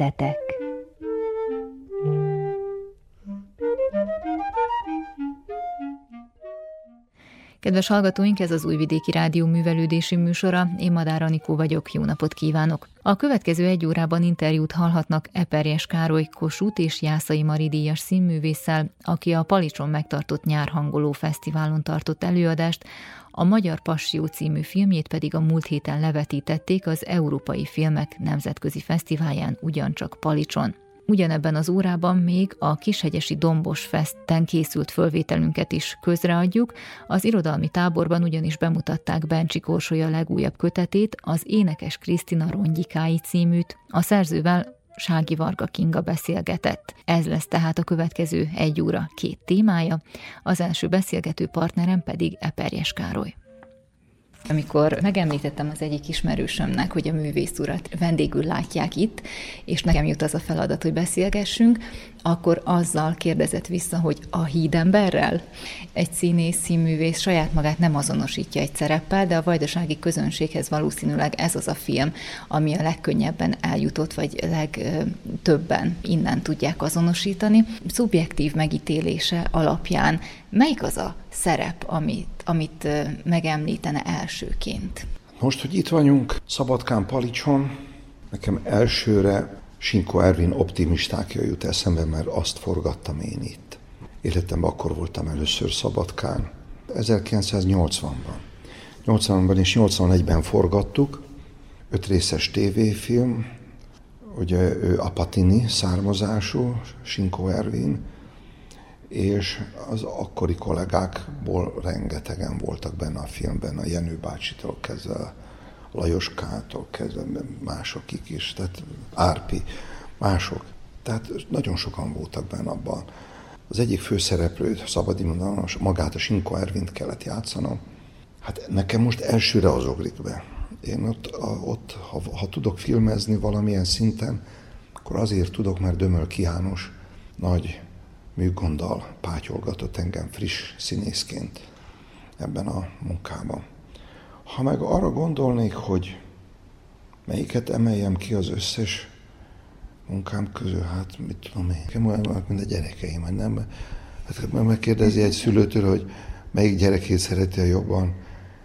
Metszetek Kedves hallgatóink, ez az Újvidéki Rádió művelődési műsora. Én Madár Anikó vagyok, jó napot kívánok! A következő egy órában interjút hallhatnak Eperjes Károly Kossuth és Jászai Mari díjas színművésszel, aki a Palicson megtartott nyárhangoló fesztiválon tartott előadást, a Magyar Passió című filmjét pedig a múlt héten levetítették az Európai Filmek Nemzetközi Fesztiválján ugyancsak Palicson. Ugyanebben az órában még a Kishegyesi Dombos Festen készült fölvételünket is közreadjuk. Az irodalmi táborban ugyanis bemutatták Bencsik Orsolya legújabb kötetét, az Énekes Krisztina Rongyikái címűt. A szerzővel Sági Varga Kinga beszélgetett. Ez lesz tehát a következő egy óra két témája, az első beszélgető partnerem pedig Eperjes Károly. Amikor megemlítettem az egyik ismerősömnek, hogy a művész urat vendégül látják itt, és nekem jut az a feladat, hogy beszélgessünk, akkor azzal kérdezett vissza, hogy a hídemberrel egy színész, színművész saját magát nem azonosítja egy szereppel, de a vajdasági közönséghez valószínűleg ez az a film, ami a legkönnyebben eljutott, vagy legtöbben innen tudják azonosítani. Szubjektív megítélése alapján melyik az a szerep, amit, amit megemlítene elsőként? Most, hogy itt vagyunk, Szabadkán Palicson, nekem elsőre Sinko Ervin optimistákja jut eszembe, mert azt forgattam én itt. Életemben akkor voltam először Szabadkán, 1980-ban. 80-ban és 81-ben forgattuk, öt részes tévéfilm, ugye ő Apatini származású, Sinko Ervin, és az akkori kollégákból rengetegen voltak benne a filmben, a Jenő bácsitól kezdve Lajoskától kezdve másokig is, tehát Árpi, mások. Tehát nagyon sokan voltak benne abban. Az egyik főszereplő, szabad mondanom, magát a Sinko Ervint kellett játszanom. Hát nekem most elsőre az ugrik be. Én ott, a, ott ha, ha tudok filmezni valamilyen szinten, akkor azért tudok, mert Dömöl Kiános nagy műgonddal pátyolgatott engem friss színészként ebben a munkában. Ha meg arra gondolnék, hogy melyiket emeljem ki az összes munkám közül, hát mit tudom én, nekem olyan, mint a gyerekeim, hát nem, hát megkérdezi egy szülőtől, hogy melyik gyerekét szereti a jobban.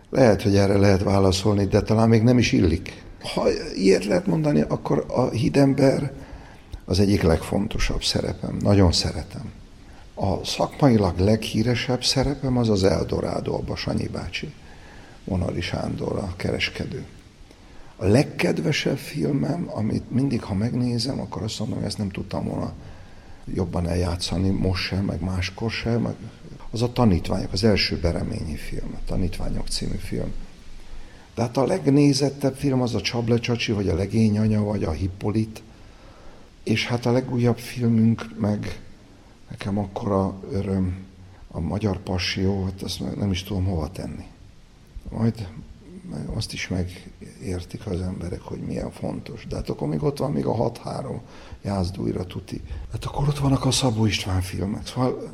Lehet, hogy erre lehet válaszolni, de talán még nem is illik. Ha ilyet lehet mondani, akkor a hídember az egyik legfontosabb szerepem. Nagyon szeretem. A szakmailag leghíresebb szerepem az az Eldorado, a Basanyi bácsi. Vonali Sándor, a kereskedő. A legkedvesebb filmem, amit mindig, ha megnézem, akkor azt mondom, hogy ezt nem tudtam volna jobban eljátszani, most sem, meg máskor sem, meg az a Tanítványok, az első Bereményi film, a Tanítványok című film. De hát a legnézettebb film az a Csable Csacsi, vagy a Legény Anya, vagy a Hippolit, és hát a legújabb filmünk meg nekem akkora öröm, a Magyar Passió, hát azt nem is tudom hova tenni majd azt is megértik az emberek, hogy milyen fontos. De hát akkor még ott van még a 6-3 jászdújra tuti. Hát akkor ott vannak a Szabó István filmek. Szóval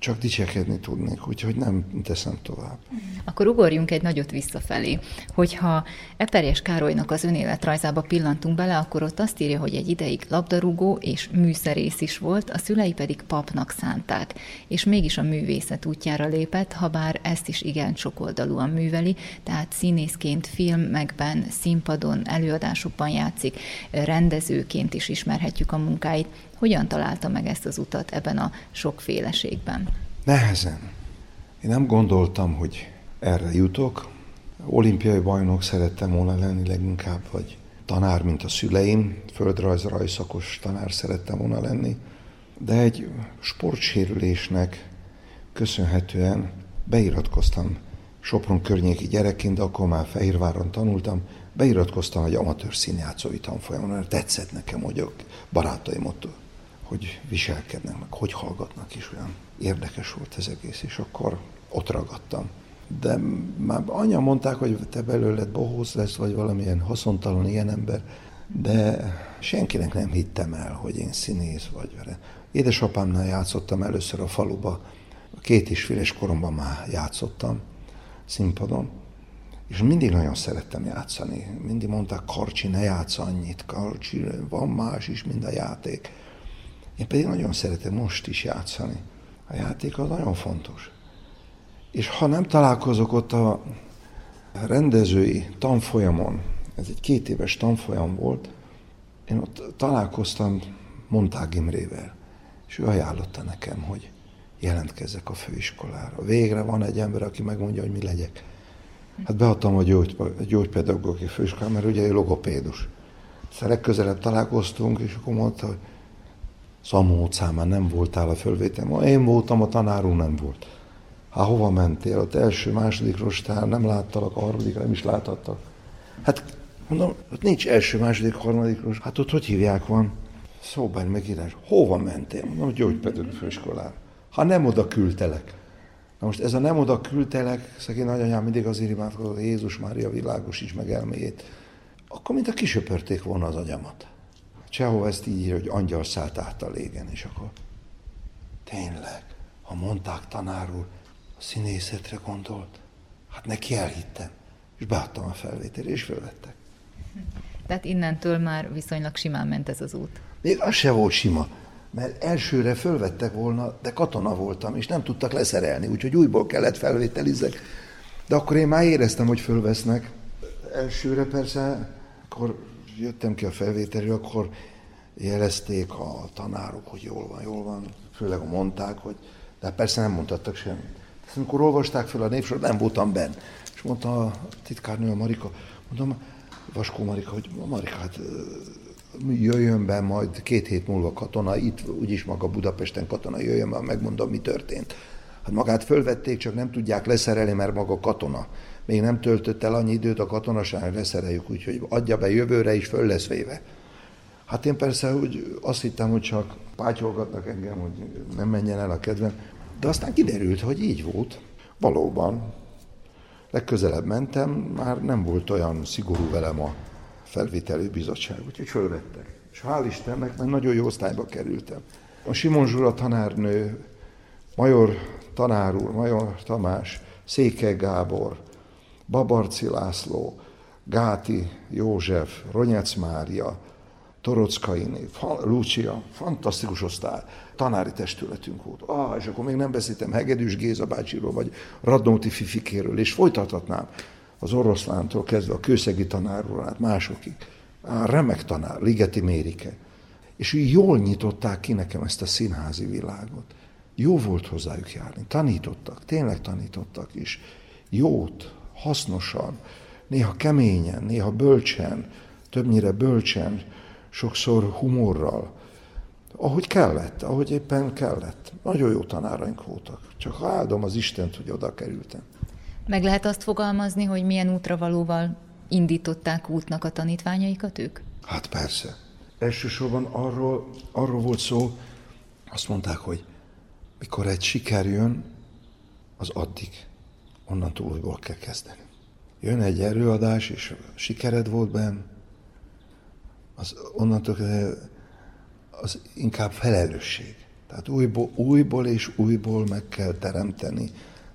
csak dicsekedni tudnék, úgyhogy nem teszem tovább. Akkor ugorjunk egy nagyot visszafelé. Hogyha Eperjes Károlynak az önéletrajzába pillantunk bele, akkor ott azt írja, hogy egy ideig labdarúgó és műszerész is volt, a szülei pedig papnak szánták, és mégis a művészet útjára lépett, ha bár ezt is igen sokoldalúan műveli, tehát színészként filmekben, színpadon, előadásokban játszik, rendezőként is ismerhetjük a munkáit. Hogyan találta meg ezt az utat ebben a sokféleségben? Nehezen. Én nem gondoltam, hogy erre jutok. Olimpiai bajnok szerettem volna lenni leginkább, vagy tanár, mint a szüleim, földrajz rajszakos tanár szerettem volna lenni, de egy sportsérülésnek köszönhetően beiratkoztam Sopron környéki gyerekként, de akkor már Fehérváron tanultam, beiratkoztam egy amatőr színjátszói tanfolyamon, mert tetszett nekem, hogy a barátaim ott hogy viselkednek, meg hogy hallgatnak is, olyan érdekes volt ez egész, és akkor ott ragadtam. De már anya mondták, hogy te belőled bohóz lesz, vagy valamilyen haszontalan ilyen ember, de senkinek nem hittem el, hogy én színész vagy. Édesapámnál játszottam először a faluba, a két és féles koromban már játszottam színpadon, És mindig nagyon szerettem játszani. Mindig mondták, Karcsi, ne játsz annyit, Karcsi, van más is, mint a játék. Én pedig nagyon szeretem most is játszani. A játék az nagyon fontos. És ha nem találkozok ott a rendezői tanfolyamon, ez egy két éves tanfolyam volt, én ott találkoztam Montág Imrével, és ő ajánlotta nekem, hogy jelentkezzek a főiskolára. Végre van egy ember, aki megmondja, hogy mi legyek. Hát beadtam a gyógy, gyógypedagógiai főiskolára, mert ugye ő logopédus. Aztán legközelebb találkoztunk, és akkor mondta, hogy Szamó utcán már nem voltál a fölvétel. Én voltam, a tanárunk nem volt. Hát hova mentél? Ott első, második rostál, nem láttalak, a harmadik nem is láthattak. Hát mondom, ott nincs első, második, harmadik rostál. Hát ott hogy hívják van? Szóban megírás. Hova mentél? Mondom, hogy gyógypedagógiai főiskolára. Ha nem oda küldtelek. Na most ez a nem oda küldtelek, szegény nagyanyám mindig azért imádkozott, Jézus Mária világosíts meg elméjét. Akkor mint a kisöpörték volna az agyamat. Csehov ezt így írja, hogy angyal szállt át a légen, és akkor tényleg, ha mondták tanár úr, a színészetre gondolt, hát neki elhittem, és beadtam a felvételre, és fölvettek. Tehát innentől már viszonylag simán ment ez az út. Még az se volt sima, mert elsőre fölvettek volna, de katona voltam, és nem tudtak leszerelni, úgyhogy újból kellett felvételizek. De akkor én már éreztem, hogy fölvesznek. Elsőre persze, akkor jöttem ki a felvételre, akkor jelezték a tanárok, hogy jól van, jól van, főleg mondták, hogy, de persze nem mondhattak semmit. Ezt amikor olvasták fel a névsor, nem voltam benn. És mondta a titkárnő, a Marika, mondom, Vaskó Marika, hogy Marika, hát jöjjön be majd két hét múlva katona, itt úgyis maga Budapesten katona, jöjjön be, megmondom, mi történt. Hát magát fölvették, csak nem tudják leszerelni, mert maga katona. Még nem töltött el annyi időt a katonaság, leszereljük, úgyhogy adja be jövőre is, föl lesz véve. Hát én persze úgy azt hittem, hogy csak pátyolgatnak engem, hogy nem menjen el a kedvem, de aztán kiderült, hogy így volt. Valóban. Legközelebb mentem, már nem volt olyan szigorú velem a felvételi bizottság, úgyhogy fölvettek. És hál' Istennek, mert nagyon jó osztályba kerültem. A Simon Zsura tanárnő, Major tanár úr, Major Tamás, Széke Gábor, Babarci László, Gáti József, Ronyec Mária, Torockaini, Lucia, fantasztikus osztály, tanári testületünk volt. Ah, és akkor még nem beszéltem Hegedűs Géza bácsiról, vagy Radnóti Fifikéről, és folytathatnám az oroszlántól kezdve a kőszegi tanárról át másokig. Á, remek tanár, Ligeti Mérike. És jól nyitották ki nekem ezt a színházi világot. Jó volt hozzájuk járni. Tanítottak, tényleg tanítottak is. Jót, hasznosan, néha keményen, néha bölcsen, többnyire bölcsen, sokszor humorral, ahogy kellett, ahogy éppen kellett. Nagyon jó tanáraink voltak. Csak áldom az Istent, hogy oda kerültem. Meg lehet azt fogalmazni, hogy milyen útravalóval indították útnak a tanítványaikat ők? Hát persze. Elsősorban arról, arról volt szó, azt mondták, hogy mikor egy siker jön, az addig. Onnantól újból kell kezdeni. Jön egy előadás, és sikered volt benn, az onnantól az inkább felelősség. Tehát újból, újból és újból meg kell teremteni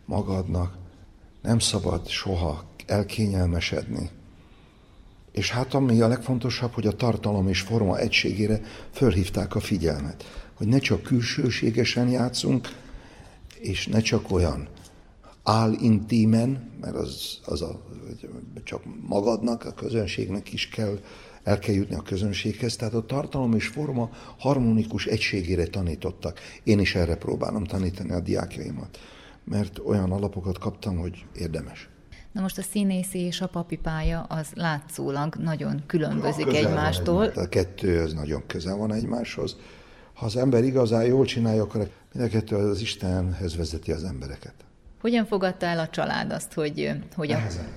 magadnak. Nem szabad soha elkényelmesedni. És hát ami a legfontosabb, hogy a tartalom és forma egységére fölhívták a figyelmet. Hogy ne csak külsőségesen játszunk, és ne csak olyan állintímen, mert az, az a, csak magadnak, a közönségnek is kell el kell jutni a közönséghez, tehát a tartalom és forma harmonikus egységére tanítottak. Én is erre próbálom tanítani a diákjaimat, mert olyan alapokat kaptam, hogy érdemes. Na most a színészi és a papi pálya az látszólag nagyon különbözik egymástól. Egy, a kettő az nagyon közel van egymáshoz. Ha az ember igazán jól csinálja, akkor mind a kettő az Istenhez vezeti az embereket. Hogyan fogadta el a család azt, hogy... hogy a... Nehezen.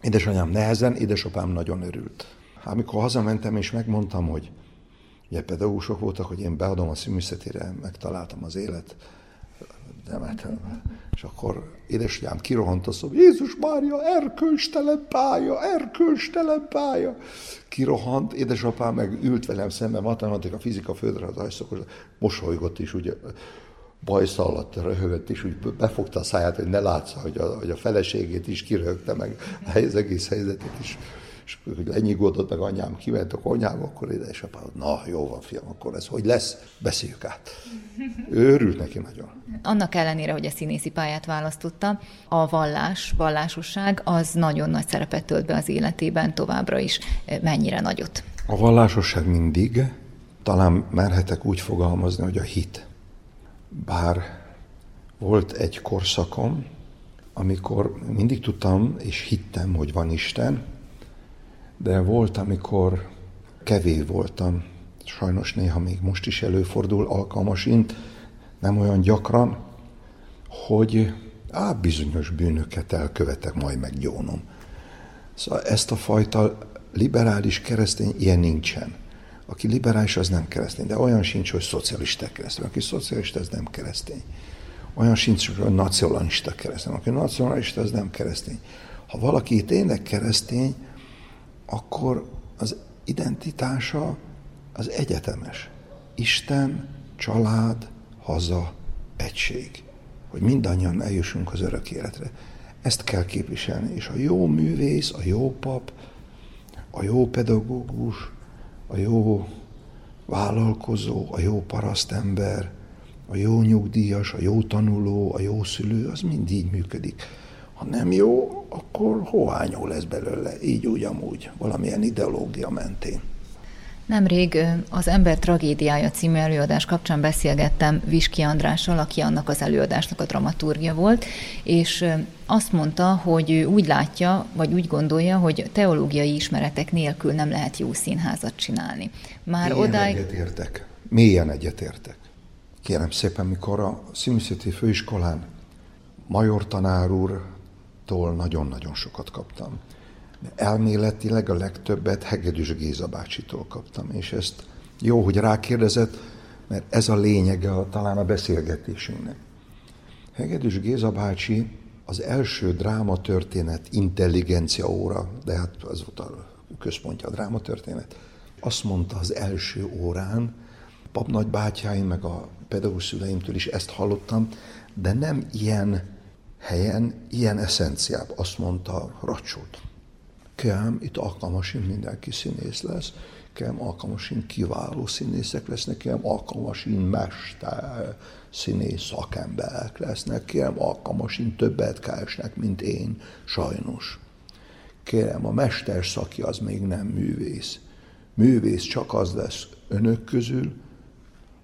Édesanyám nehezen, édesapám nagyon örült. Amikor hazamentem és megmondtam, hogy ugye pedagógusok voltak, hogy én beadom a színművészetére, megtaláltam az élet, hát, és akkor édesanyám kirohant a szó, Jézus Mária, erkölcstelen pálya, erkölcstelen pálya. Kirohant, édesapám meg ült velem szemben, matematika, fizika, földrajz, szokos, mosolygott is, ugye, bajsza alatt röhögött, és úgy befogta a száját, hogy ne látsza, hogy a, hogy a feleségét is kiröhögte meg az egész helyzetet is. És hogy lenyugodott, meg anyám kiment a konyhába, akkor édesapám, na jó van fiam, akkor ez hogy lesz, beszéljük át. Ő örült neki nagyon. Annak ellenére, hogy a színészi pályát választotta, a vallás, vallásosság az nagyon nagy szerepet tölt be az életében továbbra is. Mennyire nagyot? A vallásosság mindig, talán merhetek úgy fogalmazni, hogy a hit. Bár volt egy korszakom, amikor mindig tudtam és hittem, hogy van Isten, de volt, amikor kevés voltam, sajnos néha még most is előfordul alkalmasint, nem olyan gyakran, hogy á, bizonyos bűnöket elkövetek, majd meggyónom. Szóval ezt a fajta liberális keresztény ilyen nincsen. Aki liberális, az nem keresztény, de olyan sincs, hogy szocialista keresztény. Aki szocialista, az nem keresztény. Olyan sincs, hogy nacionalista keresztény. Aki nacionalista, az nem keresztény. Ha valaki tényleg keresztény, akkor az identitása az egyetemes. Isten, család, haza, egység. Hogy mindannyian eljussunk az örök életre. Ezt kell képviselni. És a jó művész, a jó pap, a jó pedagógus, a jó vállalkozó, a jó parasztember, a jó nyugdíjas, a jó tanuló, a jó szülő, az mind így működik. Ha nem jó, akkor hoányó lesz belőle, így úgy amúgy, valamilyen ideológia mentén. Nemrég az Ember tragédiája című előadás kapcsán beszélgettem Viski Andrással, aki annak az előadásnak a dramaturgia volt, és azt mondta, hogy ő úgy látja, vagy úgy gondolja, hogy teológiai ismeretek nélkül nem lehet jó színházat csinálni. Már Mélyen odáig... egyetértek. Mélyen egyetértek. Kérem szépen, mikor a Szimszeti főiskolán major tanár úrtól nagyon-nagyon sokat kaptam elméletileg a legtöbbet Hegedűs Géza bácsitól kaptam, és ezt jó, hogy rákérdezett, mert ez a lényege a, talán a beszélgetésünknek. Hegedűs Géza bácsi az első drámatörténet intelligencia óra, de hát az volt a központja a drámatörténet, azt mondta az első órán, papnagybátyáim meg a pedagógus szüleimtől is ezt hallottam, de nem ilyen helyen, ilyen eszenciában, azt mondta Racsót. Kem itt alkalmasin mindenki színész lesz, kem alkalmasin kiváló színészek lesznek, kem alkalmasin mester színész szakemberek lesznek, kem alkalmasin többet keresnek, mint én, sajnos. Kérem, a mester szaki az még nem művész. Művész csak az lesz önök közül,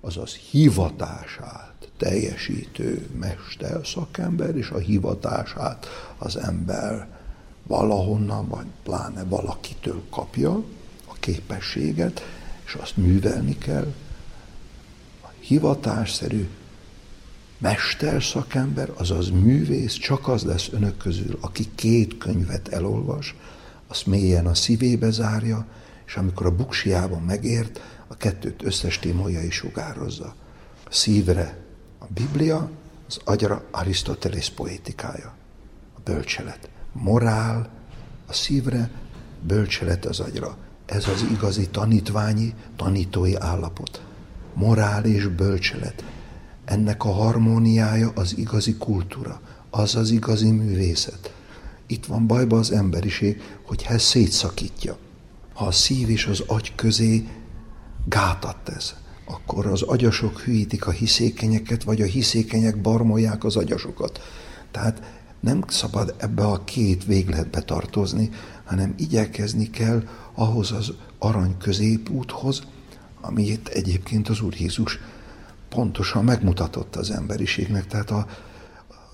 azaz hivatását teljesítő mester szakember, és a hivatását az ember valahonnan, vagy pláne valakitől kapja a képességet, és azt művelni kell. A hivatásszerű mesterszakember, azaz művész, csak az lesz önök közül, aki két könyvet elolvas, azt mélyen a szívébe zárja, és amikor a buksiában megért, a kettőt összes témolja is sugározza. A szívre a Biblia, az agyra Arisztotelész poétikája, a bölcselet morál a szívre, bölcselet az agyra. Ez az igazi tanítványi, tanítói állapot. Morál és bölcselet. Ennek a harmóniája az igazi kultúra, az az igazi művészet. Itt van bajba az emberiség, hogy ezt szétszakítja. Ha a szív és az agy közé gátat tesz, akkor az agyasok hűítik a hiszékenyeket, vagy a hiszékenyek barmolják az agyasokat. Tehát nem szabad ebbe a két végletbe tartozni, hanem igyekezni kell ahhoz az arany középúthoz, amit egyébként az Úr Jézus pontosan megmutatott az emberiségnek. Tehát a,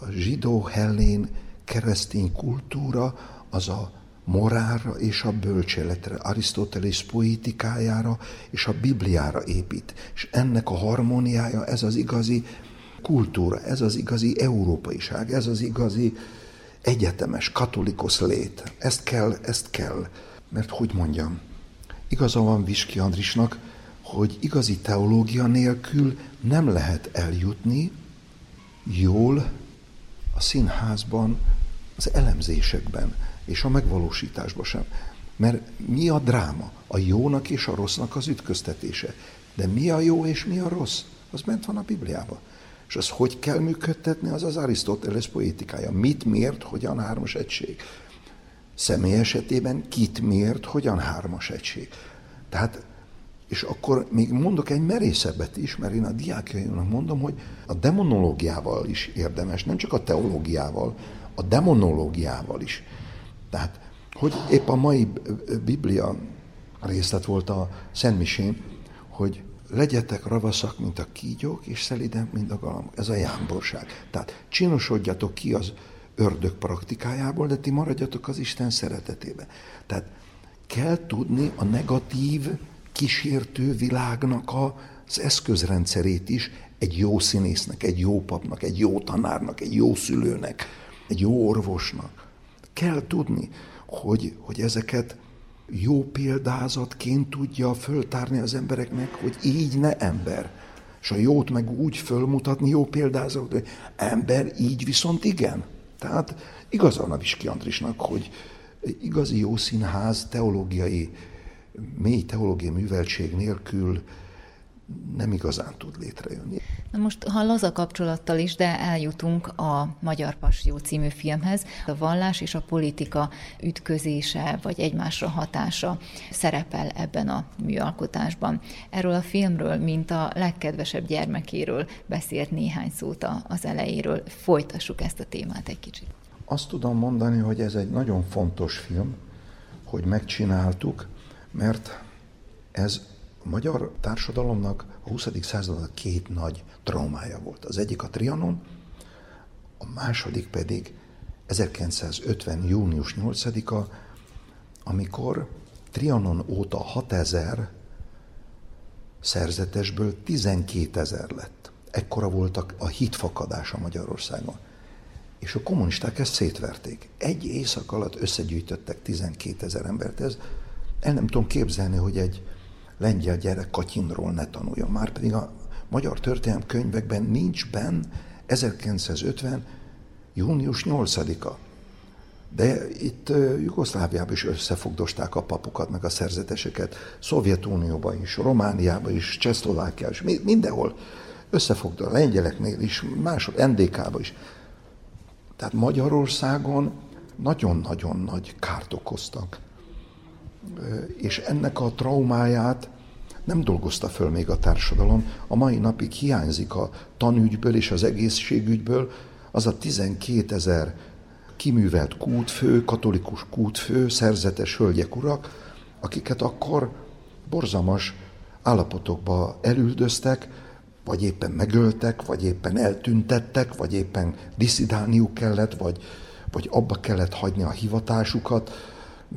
a zsidó, hellén, keresztény kultúra az a morálra és a bölcseletre, Arisztotelész poétikájára és a Bibliára épít. És ennek a harmóniája, ez az igazi kultúra, ez az igazi európaiság, ez az igazi egyetemes, katolikus lét. Ezt kell, ezt kell. Mert hogy mondjam, igaza van Viski Andrisnak, hogy igazi teológia nélkül nem lehet eljutni jól a színházban, az elemzésekben és a megvalósításban sem. Mert mi a dráma? A jónak és a rossznak az ütköztetése. De mi a jó és mi a rossz? Az ment van a Bibliában. És az hogy kell működtetni, az az Arisztoteles poétikája. Mit, miért, hogyan hármas egység. Személy esetében kit, miért, hogyan hármas egység. Tehát, és akkor még mondok egy merészebbet is, mert én a diákjainak mondom, hogy a demonológiával is érdemes, nem csak a teológiával, a demonológiával is. Tehát, hogy épp a mai Biblia részlet volt a Szentmisén, hogy legyetek ravaszak, mint a kígyók, és szelidek, mint a galamb. Ez a jámborság. Tehát csinosodjatok ki az ördög praktikájából, de ti maradjatok az Isten szeretetébe. Tehát kell tudni a negatív, kísértő világnak az eszközrendszerét is egy jó színésznek, egy jó papnak, egy jó tanárnak, egy jó szülőnek, egy jó orvosnak. Kell tudni, hogy, hogy ezeket jó példázatként tudja föltárni az embereknek, hogy így ne ember. És a jót meg úgy fölmutatni, jó példázat, hogy ember, így viszont igen. Tehát igaza van a Viski Andrisnak, hogy igazi jó színház teológiai, mély teológiai műveltség nélkül nem igazán tud létrejönni. Na most, ha laza kapcsolattal is, de eljutunk a Magyar Passió című filmhez, a vallás és a politika ütközése, vagy egymásra hatása szerepel ebben a műalkotásban. Erről a filmről, mint a legkedvesebb gyermekéről beszélt néhány szót az elejéről. Folytassuk ezt a témát egy kicsit. Azt tudom mondani, hogy ez egy nagyon fontos film, hogy megcsináltuk, mert ez a magyar társadalomnak a 20. századnak két nagy traumája volt. Az egyik a Trianon, a második pedig 1950. június 8-a, amikor Trianon óta 6000 szerzetesből 12 ezer lett. Ekkora voltak a hitfakadása Magyarországon. És a kommunisták ezt szétverték. Egy éjszak alatt összegyűjtöttek 12 ezer embert. Ez el nem tudom képzelni, hogy egy lengyel gyerek Katyinról ne tanuljon. Márpedig a magyar történelem könyvekben nincs benn 1950. június 8-a. De itt Jugoszláviában is összefogdosták a papokat, meg a szerzeteseket, Szovjetunióban is, Romániában is, Csehszlovákiában is, mindenhol összefogta a lengyeleknél is, mások, NDK-ban is. Tehát Magyarországon nagyon-nagyon nagy kárt okoztak és ennek a traumáját nem dolgozta föl még a társadalom. A mai napig hiányzik a tanügyből és az egészségügyből az a 12 ezer kiművelt kútfő, katolikus kútfő, szerzetes hölgyek, urak, akiket akkor borzalmas állapotokba elüldöztek, vagy éppen megöltek, vagy éppen eltüntettek, vagy éppen diszidálniuk kellett, vagy, vagy abba kellett hagyni a hivatásukat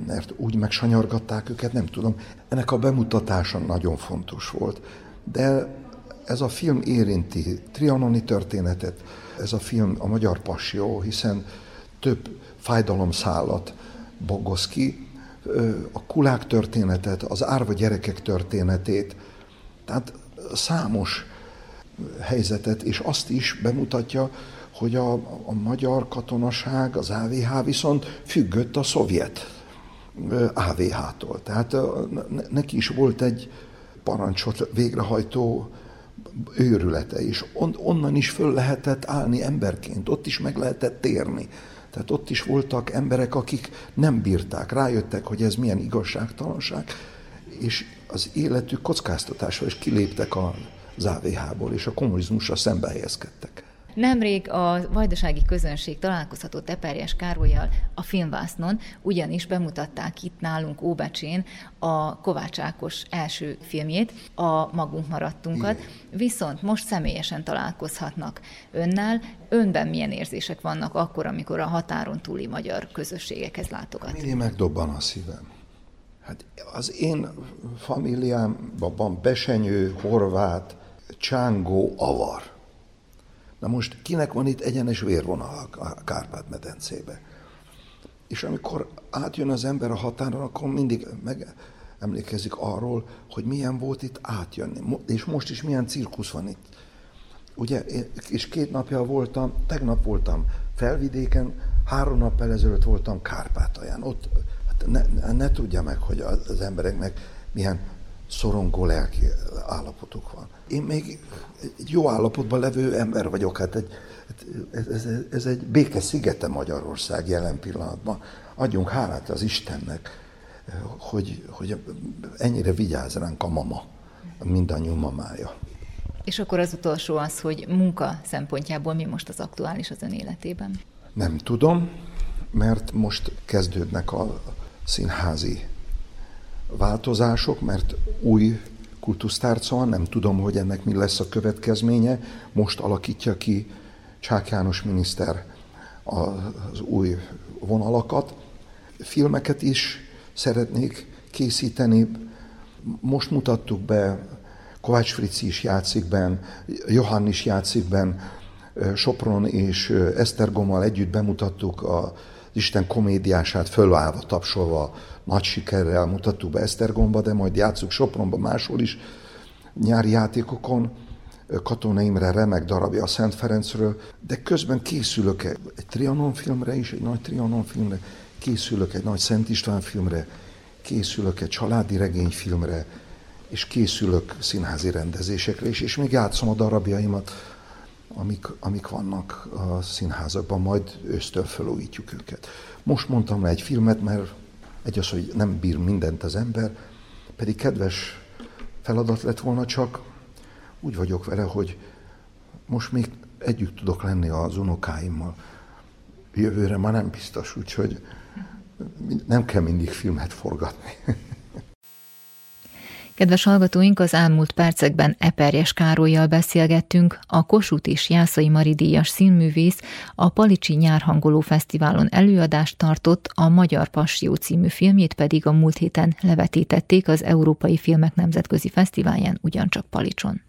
mert úgy megsanyargatták őket, nem tudom. Ennek a bemutatása nagyon fontos volt. De ez a film érinti trianoni történetet, ez a film a magyar passió, hiszen több fájdalomszálat bogoz ki, a kulák történetet, az árva gyerekek történetét, tehát számos helyzetet, és azt is bemutatja, hogy a, a magyar katonaság, az AVH viszont függött a szovjet AVH-tól. Tehát neki is volt egy parancsot végrehajtó őrülete, és on, onnan is föl lehetett állni emberként, ott is meg lehetett térni. Tehát ott is voltak emberek, akik nem bírták, rájöttek, hogy ez milyen igazságtalanság, és az életük kockáztatása, és kiléptek az AVH-ból, és a kommunizmusra szembe helyezkedtek. Nemrég a vajdasági közönség találkozhatott Eperjes Károlyjal a filmvásznon, ugyanis bemutatták itt nálunk Óbecsén a Kovács Ákos első filmjét, a Magunk maradtunkat, Igen. viszont most személyesen találkozhatnak önnel. Önben milyen érzések vannak akkor, amikor a határon túli magyar közösségekhez látogat? Mindig megdobban a szívem. Hát az én familiámban van besenyő, horvát, csángó, avar Na most kinek van itt egyenes vérvonal a Kárpát-medencébe? És amikor átjön az ember a határon, akkor mindig megemlékezik arról, hogy milyen volt itt átjönni. És most is milyen cirkusz van itt. Ugye, és két napja voltam, tegnap voltam felvidéken, három nap ezelőtt voltam Kárpátalján. Ott hát ne, ne tudja meg, hogy az embereknek milyen szorongó lelki állapotuk van. Én még egy jó állapotban levő ember vagyok, hát egy, ez, ez, ez egy béke szigete Magyarország jelen pillanatban. Adjunk hálát az Istennek, hogy, hogy ennyire vigyáz ránk a mama, mindannyiunk mamája. És akkor az utolsó az, hogy munka szempontjából mi most az aktuális az ön életében? Nem tudom, mert most kezdődnek a színházi változások, mert új kultusztárca nem tudom, hogy ennek mi lesz a következménye. Most alakítja ki Csák János miniszter az új vonalakat. Filmeket is szeretnék készíteni. Most mutattuk be, Kovács Frici is játszik ben, Johann is játszik ben, Sopron és Esztergommal együtt bemutattuk a Isten komédiását fölállva, tapsolva, nagy sikerrel mutattuk be Esztergomba, de majd játszuk Sopronba máshol is, nyári játékokon, Katona Imre remek darabja a Szent Ferencről, de közben készülök egy, Trianon filmre is, egy nagy Trianon filmre, készülök egy nagy Szent István filmre, készülök egy családi regényfilmre, és készülök színházi rendezésekre is, és még játszom a darabjaimat, amik, amik vannak a színházakban, majd ősztől felújítjuk őket. Most mondtam le egy filmet, mert egy az, hogy nem bír mindent az ember, pedig kedves feladat lett volna, csak úgy vagyok vele, hogy most még együtt tudok lenni az unokáimmal. Jövőre már nem biztos, úgyhogy nem kell mindig filmet forgatni. Kedves hallgatóink, az elmúlt percekben Eperjes Károlyjal beszélgettünk, a Kossuth és Jászai Mari díjas színművész a Palicsi Nyárhangoló Fesztiválon előadást tartott, a Magyar Passió című filmjét pedig a múlt héten levetítették az Európai Filmek Nemzetközi Fesztiválján, ugyancsak Palicson.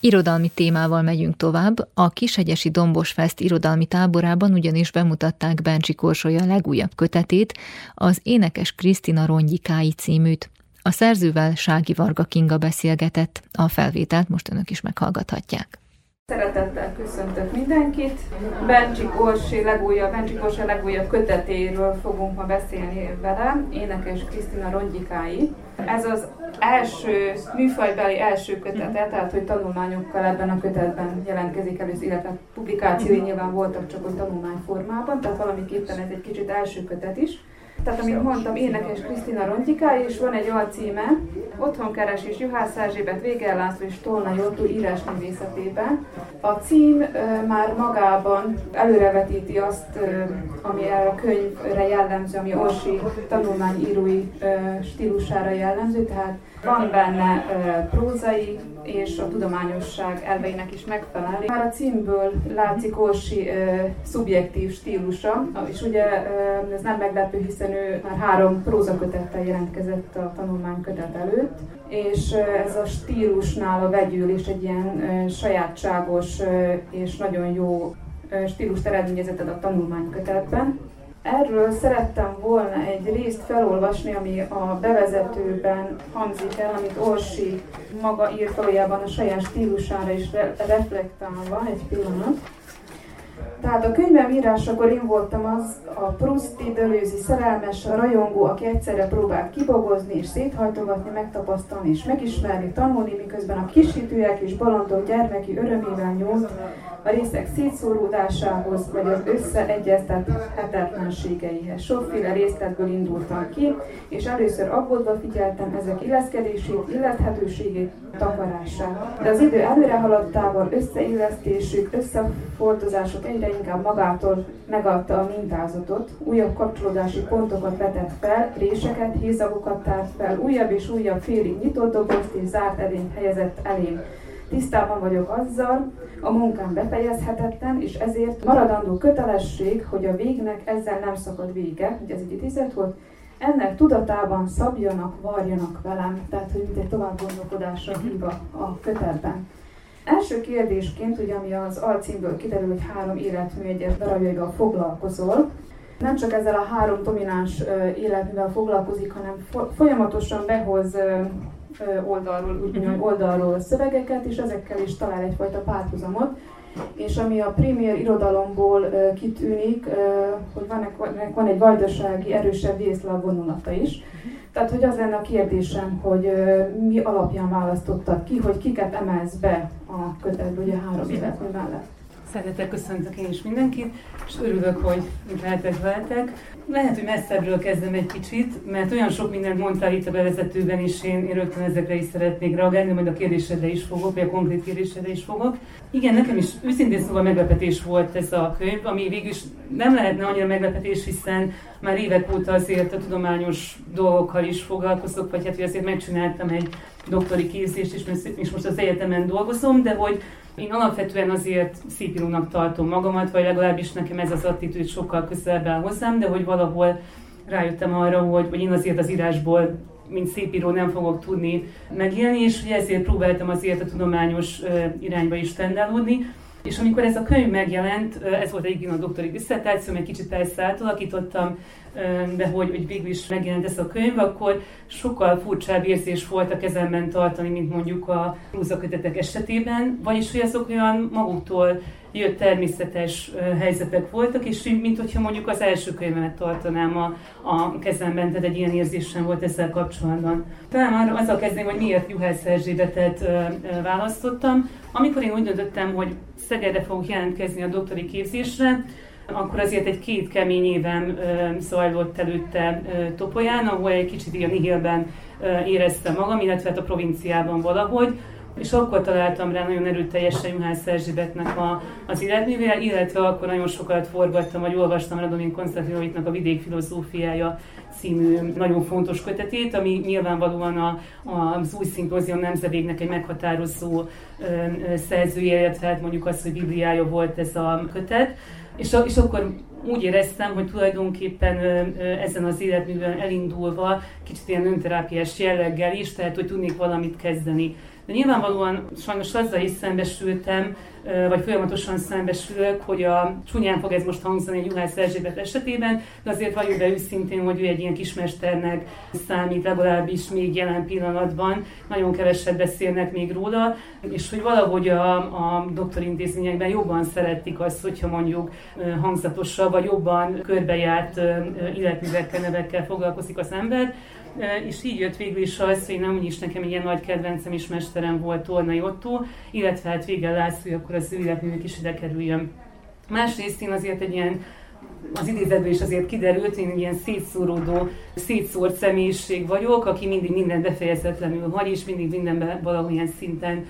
Irodalmi témával megyünk tovább. A Kishegyesi Dombos Fest irodalmi táborában ugyanis bemutatták Bencsi Korsolya legújabb kötetét, az Énekes Krisztina Rongyikái címűt. A szerzővel Sági Varga Kinga beszélgetett, a felvételt most önök is meghallgathatják. Szeretettel köszöntök mindenkit. Bencsi Orsi legújabb, Bencsi Orsi legújabb kötetéről fogunk ma beszélni vele, énekes Krisztina Rongyikái. Ez az első, műfajbeli első kötete, tehát hogy tanulmányokkal ebben a kötetben jelentkezik először, illetve publikációi nyilván voltak csak hogy tanulmányformában, tehát valamiképpen ez egy kicsit első kötet is. Tehát, amit mondtam, énekes Krisztina Rontyika, és van egy alcíme, Otthonkeresés Juhász Erzsébet, Végel László és Tolna Jortó írásművészetében. A cím már magában előrevetíti azt, ami a könyvre jellemző, ami Orsi tanulmányírói stílusára jellemző, tehát van benne prózai és a tudományosság elveinek is megfelel. Már a címből látszik Orsi szubjektív stílusa, és ugye ez nem meglepő, hiszen ő már három prózakötettel jelentkezett a tanulmánykötet előtt, és ez a stílusnál vegyül, és egy ilyen sajátságos és nagyon jó stílust eredményezett a tanulmánykötetben. Erről szerettem volna egy részt felolvasni, ami a bevezetőben hangzik el, amit Orsi maga írt valójában a saját stílusára is re- reflektálva, egy pillanat. Tehát a könyvem írásakor én voltam az a Pruszti, Dölőzi szerelmes, a rajongó, aki egyszerre próbál kibogozni és széthajtogatni, megtapasztalni és megismerni, tanulni, miközben a kisítőek és balandok gyermeki örömével nyúlt a részek szétszóródásához, vagy az összeegyeztethetetlenségeihez. Sokféle részletből indultam ki, és először aggódva figyeltem ezek illeszkedését, illethetőségét, takarását. De az idő előre haladtával összeillesztésük, összefordozások egyre inkább magától megadta a mintázatot, újabb kapcsolódási pontokat vetett fel, réseket, hézagokat tárt fel, újabb és újabb félig nyitott dobozt és zárt edényt helyezett elém. Tisztában vagyok azzal, a munkám befejezhetetlen, és ezért maradandó kötelesség, hogy a végnek ezzel nem szakad vége, ugye ez egy idézet volt, ennek tudatában szabjanak, varjanak velem, tehát hogy mint egy tovább gondolkodásra hív a kötetben. Első kérdésként, ugye ami az alcímből kiderül, hogy három életmű egyes darabjaival foglalkozol, nem csak ezzel a három domináns életművel foglalkozik, hanem folyamatosan behoz oldalról, úgy mondjam, oldalról a szövegeket, és ezekkel is talál egyfajta párhuzamot. És ami a premier irodalomból kitűnik, hogy van, van egy vajdasági erősebb vészlav vonulata is. Tehát, hogy az lenne a kérdésem, hogy mi alapján választottad ki, hogy kiket emelsz be a kötetbe, ugye három életmű mellett. Szeretettel köszöntök én is mindenkit, és örülök, hogy lehetek veletek. Lehet, hogy messzebbről kezdem egy kicsit, mert olyan sok mindent mondtál itt a bevezetőben is, én, én rögtön ezekre is szeretnék reagálni, majd a kérdésedre is fogok, vagy a konkrét kérdésedre is fogok. Igen, nekem is őszintén szóval meglepetés volt ez a könyv, ami végül is nem lehetne annyira meglepetés, hiszen már évek óta azért a tudományos dolgokkal is foglalkozok, vagy hát hogy azért megcsináltam egy doktori képzést, és most az egyetemen dolgozom, de hogy én alapvetően azért szépírónak tartom magamat, vagy legalábbis nekem ez az attitűd sokkal közelebb áll hozzám, de hogy valahol rájöttem arra, hogy, hogy én azért az írásból mint szépíró nem fogok tudni megélni, és ezért próbáltam azért a tudományos irányba is tendálódni. És amikor ez a könyv megjelent, ez volt egyébként a doktori diszertáció, egy kicsit ezt átalakítottam, de hogy, hogy végül is megjelent ez a könyv, akkor sokkal furcsább érzés volt a kezemben tartani, mint mondjuk a rúzakötetek esetében, vagyis hogy azok olyan maguktól jött természetes helyzetek voltak, és mint hogyha mondjuk az első könyvemet tartanám a, a kezemben, tehát egy ilyen érzésem volt ezzel kapcsolatban. Talán már azzal kezdném, hogy miért Juhász Erzsébetet választottam. Amikor én úgy döntöttem, hogy Szegedre fogok jelentkezni a doktori képzésre, akkor azért egy két kemény évem zajlott előtte Topolyán, ahol egy kicsit ilyen nihilben éreztem magam, illetve hát a provinciában valahogy, és akkor találtam rá nagyon erőteljesen Juhász Erzsébetnek a, az életművére, illetve akkor nagyon sokat forgattam, vagy olvastam Radomin Konstantinovitnak a Vidék filozófiája című nagyon fontos kötetét, ami nyilvánvalóan a, a, az új szimpózium nemzedéknek egy meghatározó ö, ö, szerzője, illetve hát mondjuk az, hogy bibliája volt ez a kötet. És, és akkor úgy éreztem, hogy tulajdonképpen ezen az életműben elindulva kicsit ilyen önterápiás jelleggel is, tehát hogy tudnék valamit kezdeni. De nyilvánvalóan sajnos azzal is szembesültem, vagy folyamatosan szembesülök, hogy a csúnyán fog ez most hangzani egy Juhász Erzsébet esetében, de azért valljuk be őszintén, hogy ő egy ilyen kismesternek számít legalábbis még jelen pillanatban. Nagyon keveset beszélnek még róla, és hogy valahogy a, a doktorintézményekben jobban szeretik azt, hogyha mondjuk hangzatosabb, vagy jobban körbejárt életművekkel, nevekkel foglalkozik az ember és így jött végül is az, hogy nem is nekem ilyen nagy kedvencem és mesterem volt Tornai Otto, illetve hát Végel László, akkor az ő életművek is ide kerüljön. Másrészt én azért egy ilyen az idézetből is azért kiderült, én ilyen szétszóródó, szétszórt személyiség vagyok, aki mindig minden befejezetlenül hagy, és mindig mindenben valamilyen szinten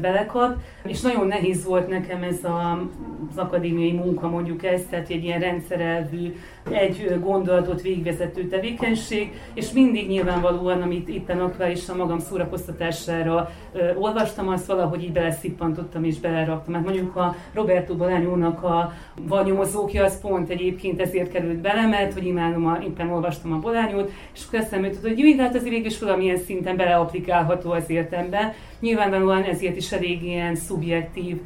belekap, és nagyon nehéz volt nekem ez a, az akadémiai munka, mondjuk ez, tehát egy ilyen rendszerelvű, egy gondolatot végvezető tevékenység, és mindig nyilvánvalóan, amit itten aktuálisan magam szórakoztatására ö, olvastam, azt valahogy így beleszippantottam és beleraktam. Hát mondjuk a Roberto Bolányónak a Vanyomozókja, az pont egyébként ezért került bele, mert hogy imádom, a, éppen olvastam a Bolányót, és akkor eszembe jutott, hogy jó, hát az végül is valamilyen szinten beleaplikálható az értembe. Nyilvánvalóan ezért is elég ilyen szubjektív,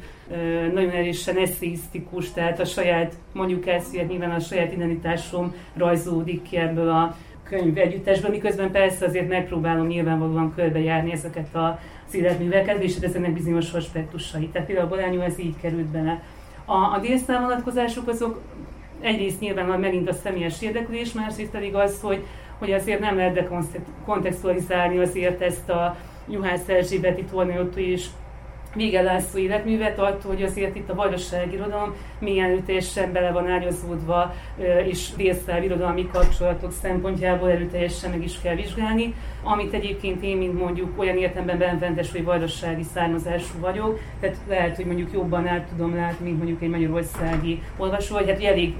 nagyon erősen eszéisztikus, tehát a saját, mondjuk ezt, hogy nyilván a saját identitásom rajzódik ki ebből a könyv együttesből, miközben persze azért megpróbálom nyilvánvalóan körbejárni ezeket az életműveket, és ezeknek bizonyos aspektusai. Tehát például a Bolányú ez így került bele. A, a délszámvonatkozások azok egyrészt nyilván megint a személyes érdeklés, másrészt pedig az, hogy, hogy azért nem lehet dekontextualizálni azért ezt a Juhász Erzsébeti tornautó és Vége László életművet, attól, hogy azért itt a vajdasági irodalom milyen ütésen bele van ágyazódva, és délszláv irodalmi kapcsolatok szempontjából erőteljesen meg is kell vizsgálni, amit egyébként én, mint mondjuk olyan értemben benfentes, hogy vajdasági származású vagyok, tehát lehet, hogy mondjuk jobban át tudom látni, mint mondjuk egy magyarországi olvasó, vagy hát elég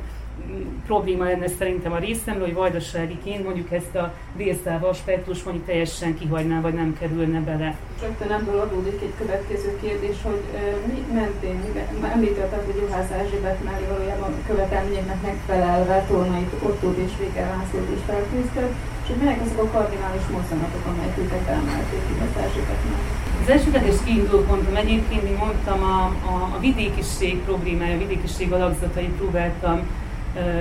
probléma lenne szerintem a részemről, hogy vajdaságiként mondjuk ezt a délszáv aspektus mondjuk teljesen kihagyná, vagy nem kerülne bele. Rögtön ebből adódik egy következő kérdés, hogy mi mentén, említetted, hogy Juhász Erzsébet mellé valójában követelményeknek megfelelve Tolnait Ottót és Vége Lászlót is felfűzted, és hogy melyek azok a kardinális mozzanatok, amelyek őket emelték az Erzsébetnek? Az elsődleges kiinduló pontom egyébként, mint mondtam, a, a, a vidékiség problémája, a vidékiség alakzatai próbáltam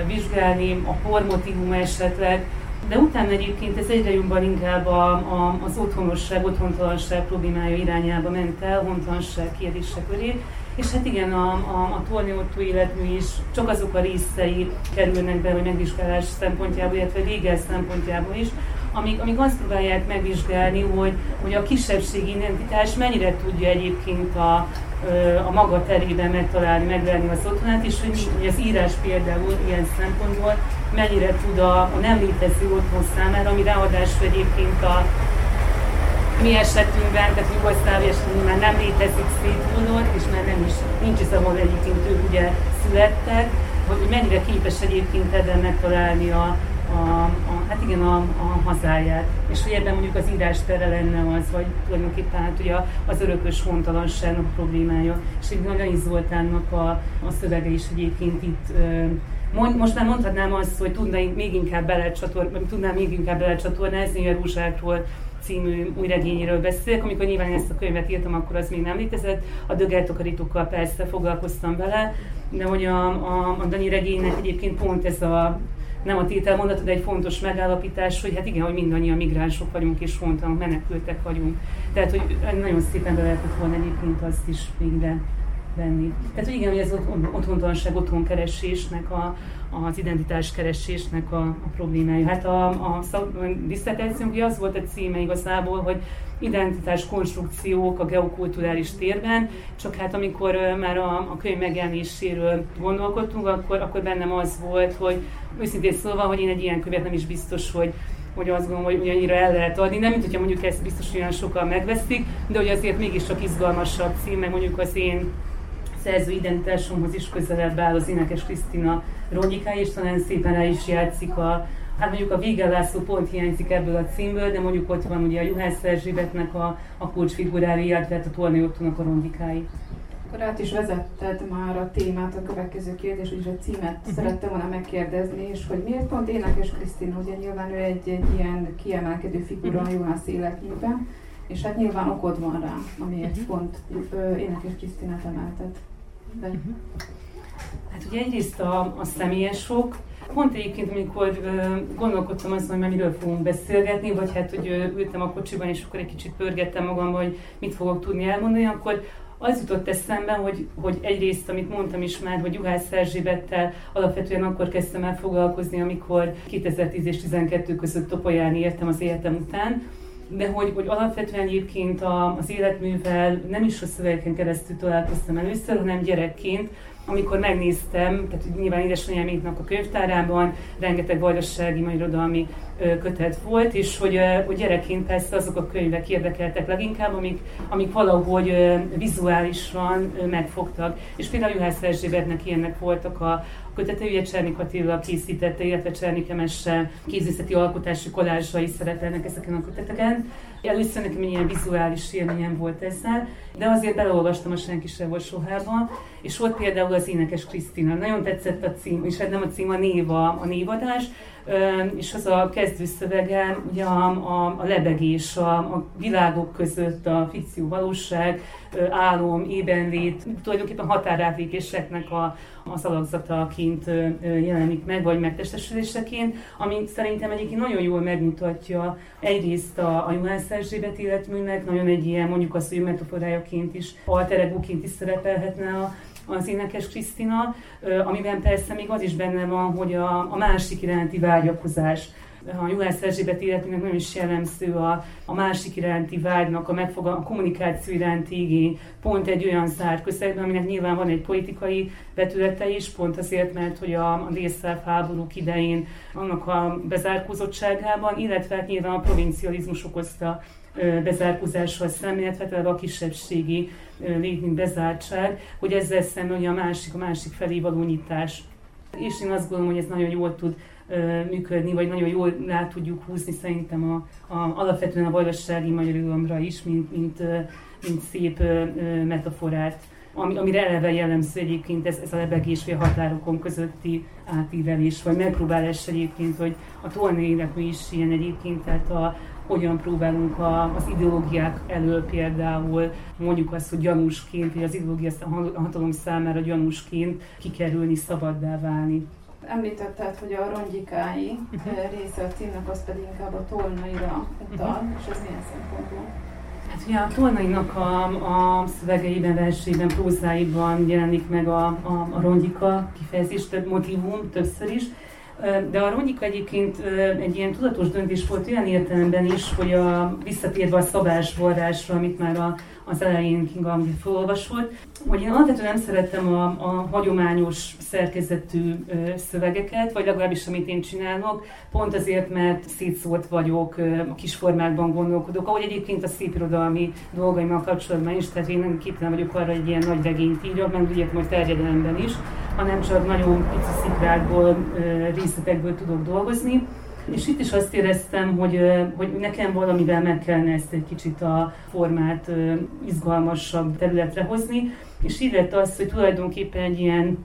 vizsgálni, a pormotívum esetleg, de utána egyébként ez egyre jobban inkább a, a, az otthonosság, otthontalanság problémája irányába ment el, hontalanság kérdése köré. És hát igen, a, a, a torniótó életmű is csak azok a részei kerülnek be, hogy megvizsgálás szempontjából, illetve végel szempontjából is, amik, amik azt próbálják megvizsgálni, hogy, hogy a kisebbségi identitás mennyire tudja egyébként a, a maga terében megtalálni, megvenni az otthonát, és hogy, hogy az írás például ilyen szempontból mennyire tud a, a nem létező otthon számára, ami ráadásul egyébként a mi esetünkben, tehát Jugoszlávia esetünkben már nem létezik széthullott, és már nem is, nincs is, ahol egyébként ők ugye születtek, hogy mennyire képes egyébként ebben megtalálni a, a, a, hát igen, a, a hazáját. És hogy ebben mondjuk az írás tere lenne az, vagy tulajdonképpen hát ugye az örökös hontalanságnak problémája. És egy Nagy Zoltánnak a, a szövege is egyébként itt Mond, most már mondhatnám azt, hogy tudnám még inkább belecsatornázni, tudnám még inkább belecsatornázni, a Rúzsákról című új regényéről beszélek. Amikor nyilván ezt a könyvet írtam, akkor az még nem létezett. A dögeltakarítókkal persze foglalkoztam vele, de hogy a, a, a Danyi regénynek egyébként pont ez a nem a tételmondat, de egy fontos megállapítás, hogy hát igen, hogy mindannyian migránsok vagyunk és fontalanok, menekültek vagyunk. Tehát, hogy nagyon szépen be lehetett volna egyébként azt is még ide venni. Tehát, hogy igen, hogy ez otthontalanság, otthonkeresésnek, a, az identitás keresésnek a, a problémája. Hát a, a, diszertációnk az volt a címe igazából, hogy identitás konstrukciók a geokulturális térben, csak hát amikor már a, a könyv megjelenéséről gondolkodtunk, akkor, akkor bennem az volt, hogy őszintén szólva, hogy én egy ilyen könyvet nem is biztos, hogy hogy azt gondolom, hogy annyira el lehet adni. Nem, mint hogyha mondjuk ezt biztos olyan sokan megveszik, de hogy azért mégiscsak izgalmasabb cím, meg mondjuk az én szerző identitásomhoz is közelebb áll az énekes Krisztina Ronyiká, és talán szépen el is játszik a, Hát mondjuk a Vége László pont hiányzik ebből a címből, de mondjuk ott van ugye a Juhász Erzsébetnek a, a kulcsfigurái, illetve hát a Torni Ottónak a rondikái. Akkor át is vezetted már a témát, a következő kérdés, és a címet uh-huh. szerettem volna megkérdezni, és hogy miért pont Énekes Krisztina, ugye nyilván ő egy, egy ilyen kiemelkedő figura uh-huh. a Juhász életműben, és hát nyilván okod van rá, amiért uh-huh. pont Énekes Krisztinát emelted. De... Uh-huh. Hát ugye egyrészt a, a személyes sok, Pont egyébként, amikor gondolkodtam azon, hogy miről fogunk beszélgetni, vagy hát, hogy ültem a kocsiban, és akkor egy kicsit pörgettem magamban, hogy mit fogok tudni elmondani, akkor az jutott eszembe, hogy, hogy egyrészt, amit mondtam is már, hogy Juhász Erzsébettel alapvetően akkor kezdtem el foglalkozni, amikor 2010 és 2012 között topolyáni értem az életem után, de hogy, hogy alapvetően egyébként a, az életművel nem is a szövegeken keresztül találkoztam először, hanem gyerekként, amikor megnéztem, tehát nyilván édesanyáméknak a könyvtárában rengeteg vajdasági irodalmi kötet volt, és hogy, hogy gyerekként persze azok a könyvek érdekeltek leginkább, amik, amik valahogy vizuálisan megfogtak. És például Juhász Erzsébetnek ilyenek voltak a, kötetője Csernik Attila készítette, illetve Csernik Emesse kézészeti alkotási kolázsai szerepelnek ezeken a köteteken. Először nekem ilyen vizuális élményem volt ezzel, de azért beleolvastam a Senki se volt sohában, és ott például az énekes Krisztina. Nagyon tetszett a cím, és hát nem a cím, a név a, a névadás, és az a kezdőszövegen ugye a, a, a lebegés, a, a világok között, a fikció valóság, álom, ébenlét, tulajdonképpen határátlépéseknek a, az alakzataként jelenik meg, vagy megtestesüléseként, ami szerintem egyébként nagyon jól megmutatja egyrészt a, a Juhász Erzsébet életműnek, nagyon egy ilyen, mondjuk azt, hogy metaforájaként is, alteregóként is szerepelhetne a, az énekes Krisztina, amiben persze még az is benne van, hogy a, a másik iránti vágyakozás, a Juhász Erzsébet életének nagyon is jellemző a, a másik iránti vágynak, a, megfogal, a kommunikáció iránti igény, pont egy olyan zárt közegben, aminek nyilván van egy politikai vetülete is, pont azért, mert hogy a, a délszláv háborúk idején annak a bezárkózottságában, illetve hát nyilván a provincializmus okozta bezárkózással szemben, illetve a kisebbségi létünk bezártság, hogy ezzel szemben a másik, a másik felé való nyitás. És én azt gondolom, hogy ez nagyon jól tud működni, vagy nagyon jól rá tudjuk húzni szerintem a, a, alapvetően a vajdasági magyar is, mint, mint, mint szép metaforát ami, amire eleve jellemző egyébként ez, ez a lebegés vagy a határokon közötti átívelés, vagy megpróbálás egyébként, hogy a tolni életmű is ilyen egyébként, tehát a, hogyan próbálunk a, az ideológiák elől például mondjuk azt, hogy gyanúsként, vagy az ideológia a hatalom számára gyanúsként kikerülni, szabaddá válni. Említetted, hogy a rongyikái uh-huh. része a címnek, az pedig inkább a tolnaira utal, uh-huh. és ez milyen szempontból? Hát ugye a Tolnainak a, a szövegeiben, versében, prózáiban jelenik meg a, a, a rongyika kifejezés, több motivum többször is, de a Ronika egyébként egy ilyen tudatos döntés volt olyan értelemben is, hogy a, visszatérve a szabásforrásra, amit már a, az elején Kinga felolvasott, hogy én alapvetően nem szerettem a, a hagyományos szerkezetű ö, szövegeket, vagy legalábbis amit én csinálok, pont azért, mert szétszólt vagyok, ö, kis formákban gondolkodok, ahogy egyébként a szépirodalmi dolgaimmal kapcsolatban is, tehát én nem képtelen vagyok arra, hogy ilyen nagy regényt írjak, meg úgy értem, terjedelemben is, hanem csak nagyon pici szikrákból, részletekből tudok dolgozni. És itt is azt éreztem, hogy, hogy nekem valamivel meg kellene ezt egy kicsit a formát izgalmasabb területre hozni, és így lett az, hogy tulajdonképpen egy ilyen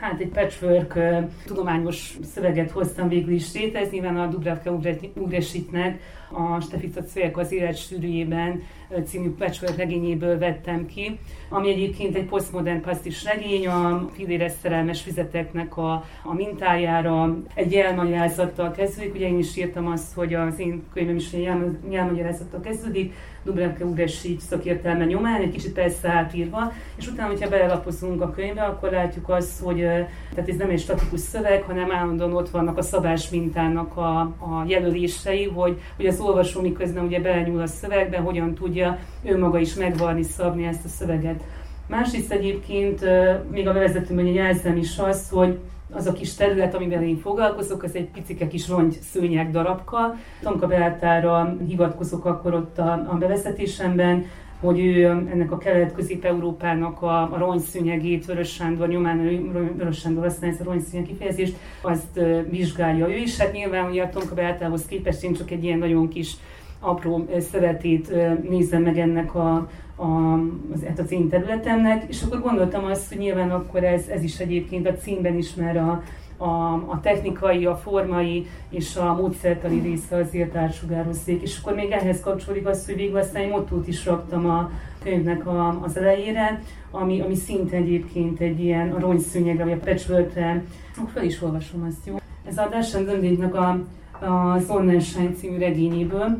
Hát egy patchwork tudományos szöveget hoztam végül is létre, ez nyilván a Dubravka Ugresitnek a Stefica Cvélk az élet sűrűjében című patchwork regényéből vettem ki, ami egyébként egy posztmodern pasztis regény, a filéres szerelmes fizeteknek a, a mintájára egy jelmagyarázattal kezdődik. Ugye én is írtam azt, hogy az én könyvem is egy jelmagyarázattal kezdődik, Dubravka Ugresi szakértelme nyomán, egy kicsit persze átírva, és utána, hogyha belelapozunk a könyvbe, akkor látjuk azt, hogy tehát ez nem egy statikus szöveg, hanem állandóan ott vannak a szabás mintának a, a jelölései, hogy, hogy az olvasó miközben ugye belenyúl a szövegbe, hogyan tudja ő maga is megvarni, szabni ezt a szöveget. Másrészt egyébként még a bevezetőben jelzem is az, hogy az a kis terület, amivel én foglalkozok, az egy picike kis rongy szőnyeg darabka. Tonka Beátára hivatkozok akkor ott a, a bevezetésemben, hogy ő ennek a kelet-közép-európának a, a rongyszőnyegét, Vörös Sándor nyomán, Vörös Sándor használja ezt a rongyszőnyeg kifejezést, azt vizsgálja ő is. Hát nyilván ugye a Tonka Beátához képest én csak egy ilyen nagyon kis apró szeretét nézem meg ennek a, a, az, hát az én területemnek, és akkor gondoltam azt, hogy nyilván akkor ez, ez is egyébként a címben is már a, a, a technikai, a formai és a módszertani része azért átsugározzék. És akkor még ehhez kapcsolódik az, hogy végül aztán egy mottót is raktam a könyvnek a, az elejére, ami, ami szinte egyébként egy ilyen a rongyszőnyegre, vagy a patchworkre, fel is olvasom azt, jó? Ez a Dársán Döndéknek a, a Sonnenschein című regényéből,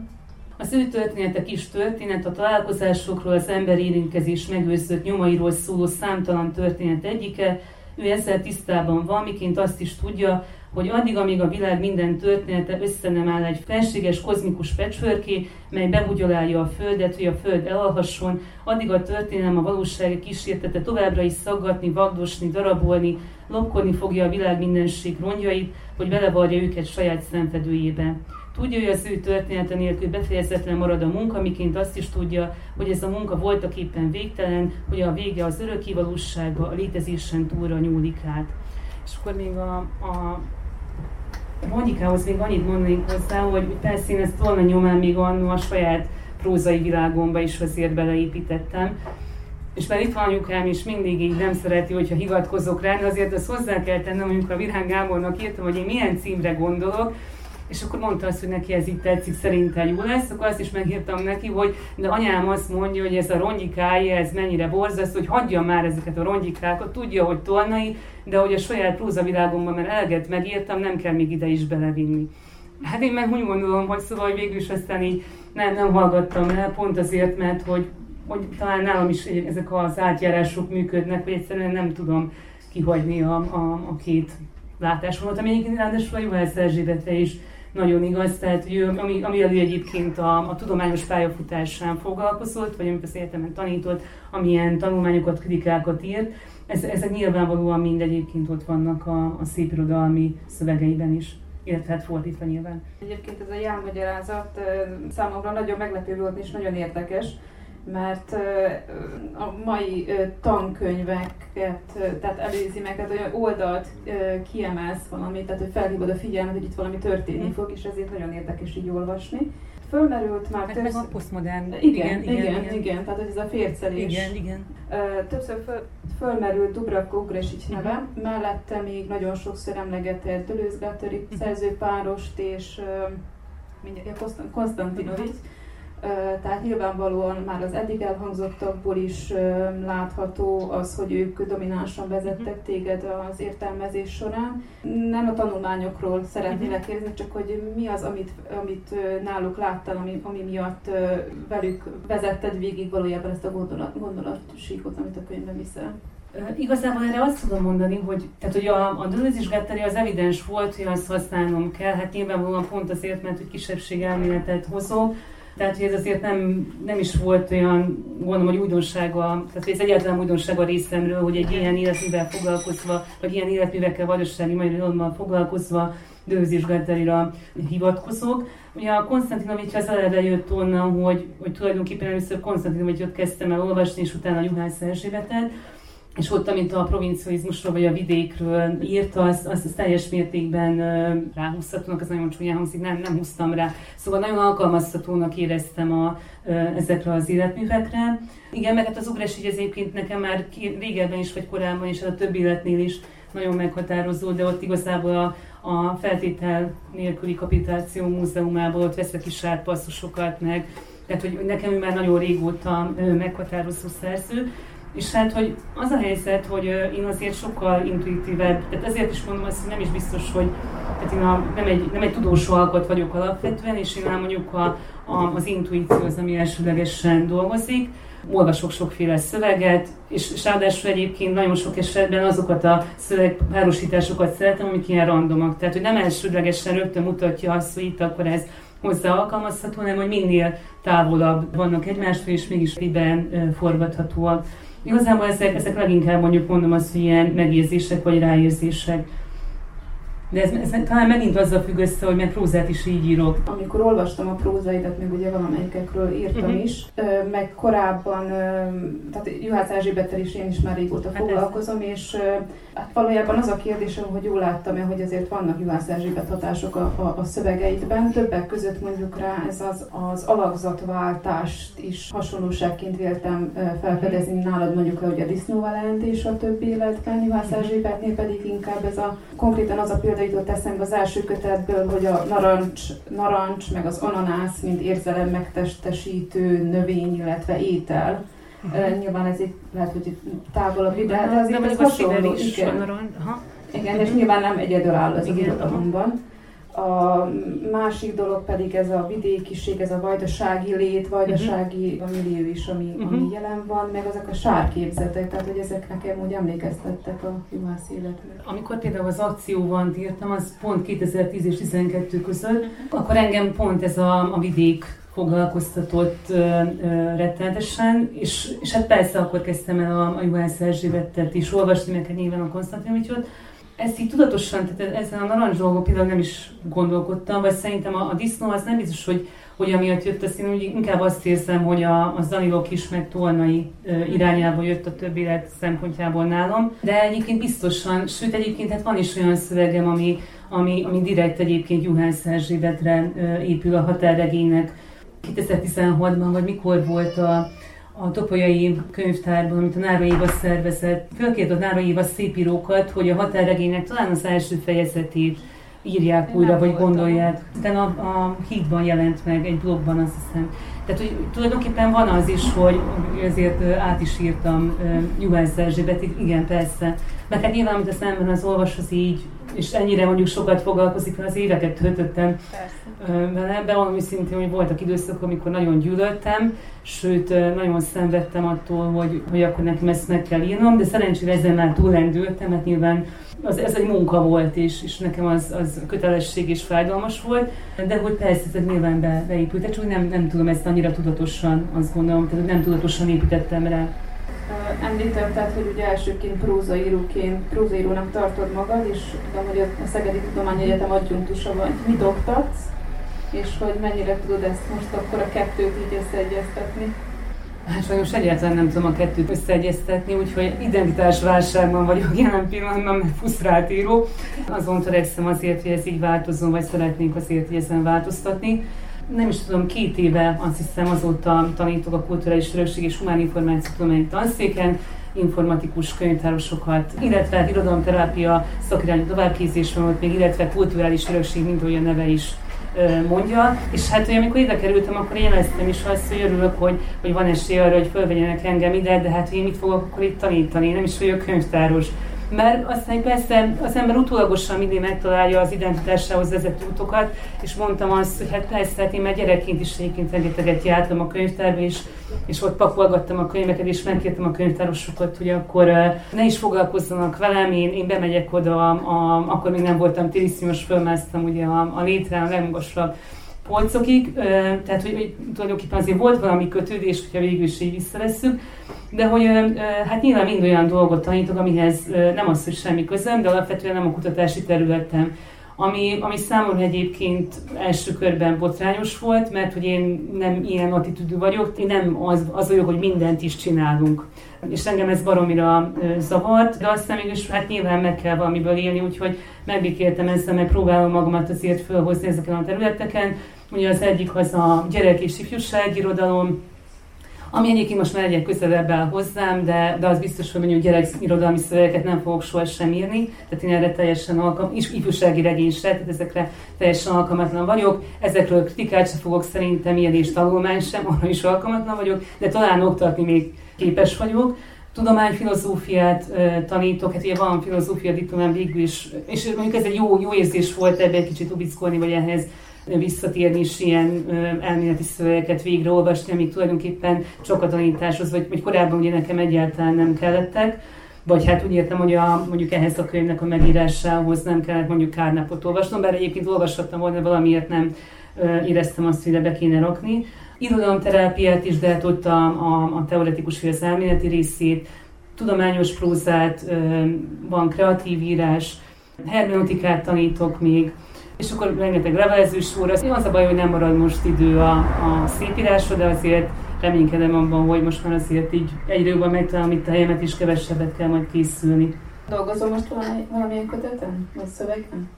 az ő történetek is történet, a találkozásokról, az ember érintkezés megőrzött nyomairól szóló számtalan történet egyike, ő ezzel tisztában van, miként azt is tudja, hogy addig, amíg a világ minden története össze nem áll egy felséges kozmikus pecsvörké, mely bebugyolálja a Földet, hogy a Föld elalhasson, addig a történelem a valóság kísértete továbbra is szaggatni, vagdosni, darabolni, lopkodni fogja a világ mindenség rongyait, hogy belevarja őket saját szenvedőjébe. Tudja, hogy az ő története nélkül befejezetlen marad a munka, miként azt is tudja, hogy ez a munka voltak éppen végtelen, hogy a vége az örök valóságba, a létezésen túlra nyúlik át. És akkor még a, a Monikához még annyit mondanék hozzá, hogy persze én ezt volna nyomán még annó a saját prózai világomba is azért beleépítettem. És mert itt van anyukám is mindig így nem szereti, hogyha hivatkozok rá, de azért azt hozzá kell tennem, amikor a Virág Gábornak írtam, hogy én milyen címre gondolok, és akkor mondta azt, hogy neki ez így tetszik, szerintem jó lesz, akkor azt is megírtam neki, hogy de anyám azt mondja, hogy ez a rongyikája, ez mennyire borzasztó, hogy hagyja már ezeket a rongyikákat, tudja, hogy tolnai, de hogy a saját prózavilágomban, mert eleget megírtam, nem kell még ide is belevinni. Hát én meg úgy gondolom, hogy szóval végül is aztán így nem, nem hallgattam el, pont azért, mert hogy, hogy talán nálam is ezek az átjárások működnek, vagy egyszerűen nem tudom kihagyni a, a, a két látásvonalat, ami egyébként ráadásul a Juhász Erzsébetre is nagyon igaz, tehát ő, ami, ami elő egyébként a, a tudományos pályafutásán foglalkozott, vagy amit az egyetemen tanított, amilyen tanulmányokat, kritikákat írt, ez, ezek nyilvánvalóan mind egyébként ott vannak a, a szépirodalmi szövegeiben is illetve hát fordítva nyilván. Egyébként ez a jelmagyarázat számomra nagyon meglepő volt és nagyon érdekes, mert a mai tankönyveket, tehát előzi meg, tehát olyan oldalt kiemelsz valamit, tehát hogy felhívod a figyelmet, hogy itt valami történni mhm. fog, és ezért nagyon érdekes így olvasni. Fölmerült már hát többször... meg a posztmodern. Igen, igen, igen, igen, igen, igen, tehát hogy ez a fércelés. Igen, igen. Többször föl, fölmerült Dubravko Ugresic neve, uh-huh. mellette még nagyon sokszor emlegetett Deleuze Gattari uh-huh. szerzőpárost és mindjárt Konstantinovic. Uh-huh tehát nyilvánvalóan már az eddig elhangzottakból is látható az, hogy ők dominánsan vezettek mhm. téged az értelmezés során. Nem a tanulmányokról szeretnélek mhm. kérdezni, csak hogy mi az, amit, amit náluk láttál, ami, ami miatt velük vezetted végig valójában ezt a gondolat, gondolatsíkot, amit a könyvben viszel. Igazából erre azt tudom mondani, hogy, tehát, hogy a, a Gattari az evidens volt, hogy azt használnom kell, hát nyilvánvalóan pont azért, mert hogy kisebbség elméletet hozok, tehát, hogy ez azért nem, nem is volt olyan, gondolom, hogy újdonsága, tehát ez egyáltalán újdonsága részemről, hogy egy ilyen életművel foglalkozva, vagy ilyen életművekkel vajdasági mai irodalommal foglalkozva Dőzés Gattarira hivatkozok. Ugye a Konstantinovics az eleve jött onnan, hogy, hogy tulajdonképpen először Konstantinovicsot kezdtem el olvasni, és utána Juhász Erzsébetet, és ott, amit a provincializmusról vagy a vidékről írta, azt, azt, azt teljes mértékben ráhúzhatónak, ez nagyon csúnyán hangzik, nem, nem húztam rá. Szóval nagyon alkalmazhatónak éreztem a, ezekre az életművekre. Igen, meg hát az ugrás így egyébként nekem már régebben is, vagy korábban is, a több életnél is nagyon meghatározó, de ott igazából a, a feltétel nélküli kapitáció múzeumából ott veszek is passzuszokat meg, tehát hogy nekem ő már nagyon régóta meghatározó szerző, és hát, hogy az a helyzet, hogy én azért sokkal intuitívebb, tehát ezért is mondom azt, hogy nem is biztos, hogy tehát én a, nem, egy, nem egy tudós alkot vagyok alapvetően, és én mondjuk a, a, az intuíció az, ami elsőlegesen dolgozik. Olvasok sokféle szöveget, és, és ráadásul egyébként nagyon sok esetben azokat a szövegpárosításokat szeretem, amik ilyen randomak. Tehát, hogy nem elsőlegesen rögtön mutatja azt, hogy itt akkor ez hozzá alkalmazható, hanem hogy minél távolabb vannak egymástól, és mégis liben forgathatóak. Igazából ezek, ezek leginkább mondjuk mondom azt, hogy ilyen megérzések vagy ráérzések. De ez, ez talán megint azzal függ össze, hogy meg prózát is így írok. Amikor olvastam a prózaidat, még ugye valamelyikekről írtam uh-huh. is, meg korábban, tehát Juhász Erzsébettel is én is már régóta hát foglalkozom, ez... és hát valójában az a kérdésem, hogy jól láttam-e, hogy azért vannak Juhász Erzsébet hatások a, a, a szövegeidben. Többek között mondjuk rá ez az, az alakzatváltást is hasonlóságként véltem felfedezni nálad mondjuk hogy a disznóval jelentés a több életben, Juhász Erzsébetnél pedig inkább ez a konkrétan az a példa jutott eszembe az első kötetből, hogy a narancs, narancs meg az ananász, mint érzelem megtestesítő növény, illetve étel. Uh-huh. nyilván ez itt lehet, hogy itt távolabb, de, de azért ez hasonló. Igen. Narancs, igen, és nyilván nem egyedül áll az irodalomban. A másik dolog pedig ez a vidékiség, ez a vajdasági lét, vajdasági uh-huh. millió is, ami, uh-huh. ami jelen van, meg azok a sárképzetek, tehát hogy ezek nekem úgy emlékeztettek a juhász életre. Amikor például az akcióban írtam, az pont 2010 és 2012 között, uh-huh. akkor engem pont ez a, a vidék foglalkoztatott uh, uh, rettenetesen, és, és hát persze akkor kezdtem el a, a Juhász Erzsébettet is olvasni, meg hát nyilván a Konstantinovicsot, ezt így tudatosan, tehát ezen a narancs dolgon például nem is gondolkodtam, vagy szerintem a, a disznó az nem biztos, hogy, hogy amiatt jött, azt én úgy inkább azt érzem, hogy a, a Zanilok is, meg Tolnai irányából jött a több élet szempontjából nálam, de egyébként biztosan, sőt egyébként hát van is olyan szövegem, ami, ami, ami direkt egyébként Juhász Erzsébetre épül a határregénynek. 2016-ban, vagy mikor volt a, a Topolyai könyvtárban, amit a Nára Éva szervezett, fölkért a Nára Éva szépírókat, hogy a határregénynek talán az első fejezetét írják Én újra, vagy voltam. gondolják. Utána a, a hídban jelent meg egy blogban, azt hiszem. Tehát, hogy tulajdonképpen van az is, hogy ezért át is írtam uh, Juhász Erzsébet, igen, persze. Mert hát nyilván, amit a szemben az olvas, az így, és ennyire mondjuk sokat foglalkozik, mert az éveket töltöttem vele. Bevallom őszintén, hogy voltak időszakok, amikor nagyon gyűlöltem, sőt, nagyon szenvedtem attól, hogy, hogy akkor nekem ezt meg kell írnom, de szerencsére ezen már túlendültem, mert nyilván az, ez egy munka volt, és, és nekem az, az kötelesség és fájdalmas volt, de hogy persze, ez nyilván be, beépült, csak nem, nem tudom ezt annyira tudatosan, azt gondolom, tehát nem tudatosan építettem rá. Említetted, hogy ugye elsőként prózaíróként, prózaírónak tartod magad, és tudom, hogy a Szegedi Tudományegyetem adjunktusa vagy. Mit oktatsz, és hogy mennyire tudod ezt most akkor a kettőt így összeegyeztetni? Hát sajnos egyáltalán nem tudom a kettőt összeegyeztetni, úgyhogy identitásválságban vagyok jelen pillanatban, mert fusztrált író. Azon törekszem azért, hogy ez így változzon, vagy szeretnénk azért, hogy ezen változtatni. Nem is tudom, két éve azt hiszem azóta tanítok a Kulturális Örökség és Humán Információ Tudományi Tanszéken, informatikus könyvtárosokat, illetve irodalomterápia szakirányú továbbképzés van még, illetve kulturális örökség, mint olyan neve is mondja, és hát hogy amikor ide kerültem, akkor jeleztem is azt, hogy örülök, hogy, hogy van esély arra, hogy fölvegyenek engem ide, de hát én mit fogok akkor itt tanítani, nem is vagyok könyvtáros mert aztán persze az ember utólagosan mindig megtalálja az identitásához vezető útokat, és mondtam azt, hogy hát persze, hát én már gyerekként is egyébként rengeteget jártam a könyvtárba, és, és ott pakolgattam a könyveket, és megkértem a könyvtárosokat, hogy akkor ne is foglalkozzanak velem, én, én bemegyek oda, a, a, akkor még nem voltam tirisznyos, fölmásztam ugye a, a létre, a legmagasabb polcokig, tehát hogy, hogy tulajdonképpen azért volt valami kötődés, hogyha végül is így visszavesszük, de hogy hát nyilván mind olyan dolgot tanítok, amihez nem az, hogy semmi közöm, de alapvetően nem a kutatási területem. Ami, ami számomra egyébként első körben botrányos volt, mert hogy én nem ilyen attitűdű vagyok, én nem az, az vagyok, hogy mindent is csinálunk. És engem ez baromira zavart, de aztán mégis hát nyilván meg kell valamiből élni, úgyhogy megbékéltem ezzel, meg próbálom magamat azért fölhozni ezeken a területeken. Ugye az egyik az a gyerek és ifjúságirodalom, ami egyébként most már egyre közelebb áll hozzám, de, de az biztos, hogy mondjuk gyerekirodalmi szövegeket nem fogok sohasem írni, tehát én erre teljesen alkalmas, és ifjúsági regénysre, tehát ezekre teljesen alkalmatlan vagyok. Ezekről kritikát sem fogok szerintem írni, és tanulmány sem, arra is alkalmatlan vagyok, de talán oktatni még képes vagyok tudományfilozófiát uh, tanítok, hát ugye van filozófia diplomám végül is, és mondjuk ez egy jó, jó érzés volt ebbe egy kicsit ubickolni, vagy ehhez visszatérni és ilyen elméleti szövegeket végreolvasni, amik tulajdonképpen csak a tanításhoz, vagy, vagy korábban ugye nekem egyáltalán nem kellettek. Vagy hát úgy értem, hogy a, mondjuk ehhez a könyvnek a megírásához nem kellett mondjuk kárnapot olvasnom, bár egyébként olvashattam volna, valamiért nem éreztem azt, hogy be kéne rakni. Irodalomterápiát is, de hát ott a, a, a teoretikus vagy az elméleti részét, tudományos prózát, van kreatív írás, hermeneutikát tanítok még, és akkor rengeteg levelező sor. Az, az a baj, hogy nem marad most idő a, a szépírásra, de azért reménykedem abban, hogy most már azért így egyre jobban megtalálom itt a helyemet, és kevesebbet kell majd készülni. Dolgozol most valami, valamilyen köteten, vagy szövegben?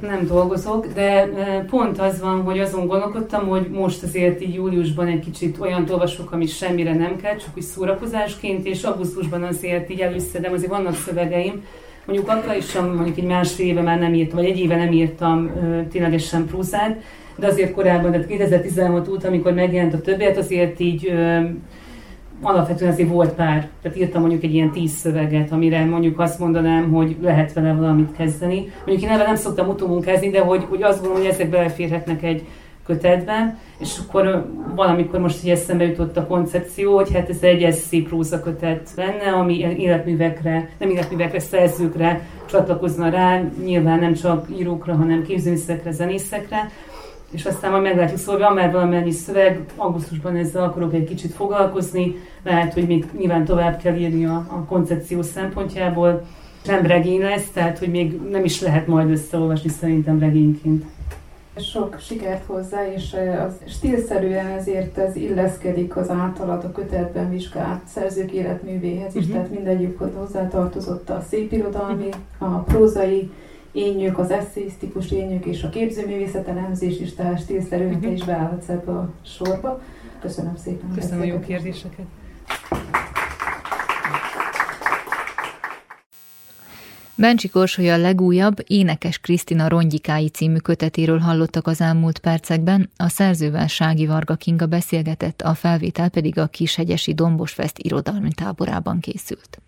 Nem dolgozok, de e, pont az van, hogy azon gondolkodtam, hogy most azért így júliusban egy kicsit olyan olvasok, ami semmire nem kell, csak úgy szórakozásként, és augusztusban azért így előszedem, azért vannak szövegeim, Mondjuk aktuálisan mondjuk egy másfél éve már nem írtam, vagy egy éve nem írtam ténylegesen prózát, de azért korábban, tehát 2016 óta, amikor megjelent a többet, azért így ö, alapvetően azért volt pár, tehát írtam mondjuk egy ilyen tíz szöveget, amire mondjuk azt mondanám, hogy lehet vele valamit kezdeni. Mondjuk én ebben nem szoktam utómunkázni, de hogy, hogy azt gondolom, hogy ezek beleférhetnek egy kötetben, és akkor valamikor most így eszembe jutott a koncepció, hogy hát ez egy SC próza kötet lenne, ami életművekre, nem életművekre, szerzőkre csatlakozna rá, nyilván nem csak írókra, hanem képzőművészekre, zenészekre, és aztán majd meglátjuk, szóval van már valamennyi szöveg, augusztusban ezzel akarok egy kicsit foglalkozni, lehet, hogy még nyilván tovább kell írni a, a koncepció szempontjából, nem regény lesz, tehát hogy még nem is lehet majd összeolvasni szerintem regényként. Sok sikert hozzá, és az stílszerűen ezért ez illeszkedik az általad a kötetben vizsgált szerzők életművéhez is, uh-huh. tehát mindegyik hozzá tartozott a szépirodalmi, a prózai, énnyök, az eszéisztikus énnyök és a képzőművészet elemzés is, tehát stílszerűen uh-huh. is beállhatsz ebbe a sorba. Köszönöm szépen. Köszönöm a jó kérdéseket. Bencsi a legújabb Énekes Krisztina Rongyikái című kötetéről hallottak az elmúlt percekben, a szerzővel Sági Varga Kinga beszélgetett, a felvétel pedig a Kishegyesi Dombosfest irodalmi táborában készült.